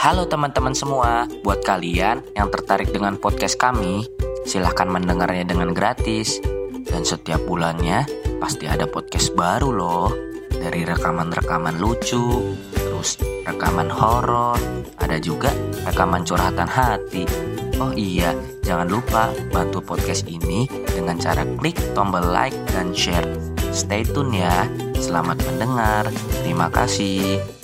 Halo teman-teman semua, buat kalian yang tertarik dengan podcast kami, silahkan mendengarnya dengan gratis. Dan setiap bulannya pasti ada podcast baru loh. Dari rekaman-rekaman lucu, terus rekaman horor, ada juga rekaman curhatan hati. Oh iya, jangan lupa bantu podcast ini dengan cara klik tombol like dan share. Stay tune ya. Selamat mendengar. Terima kasih.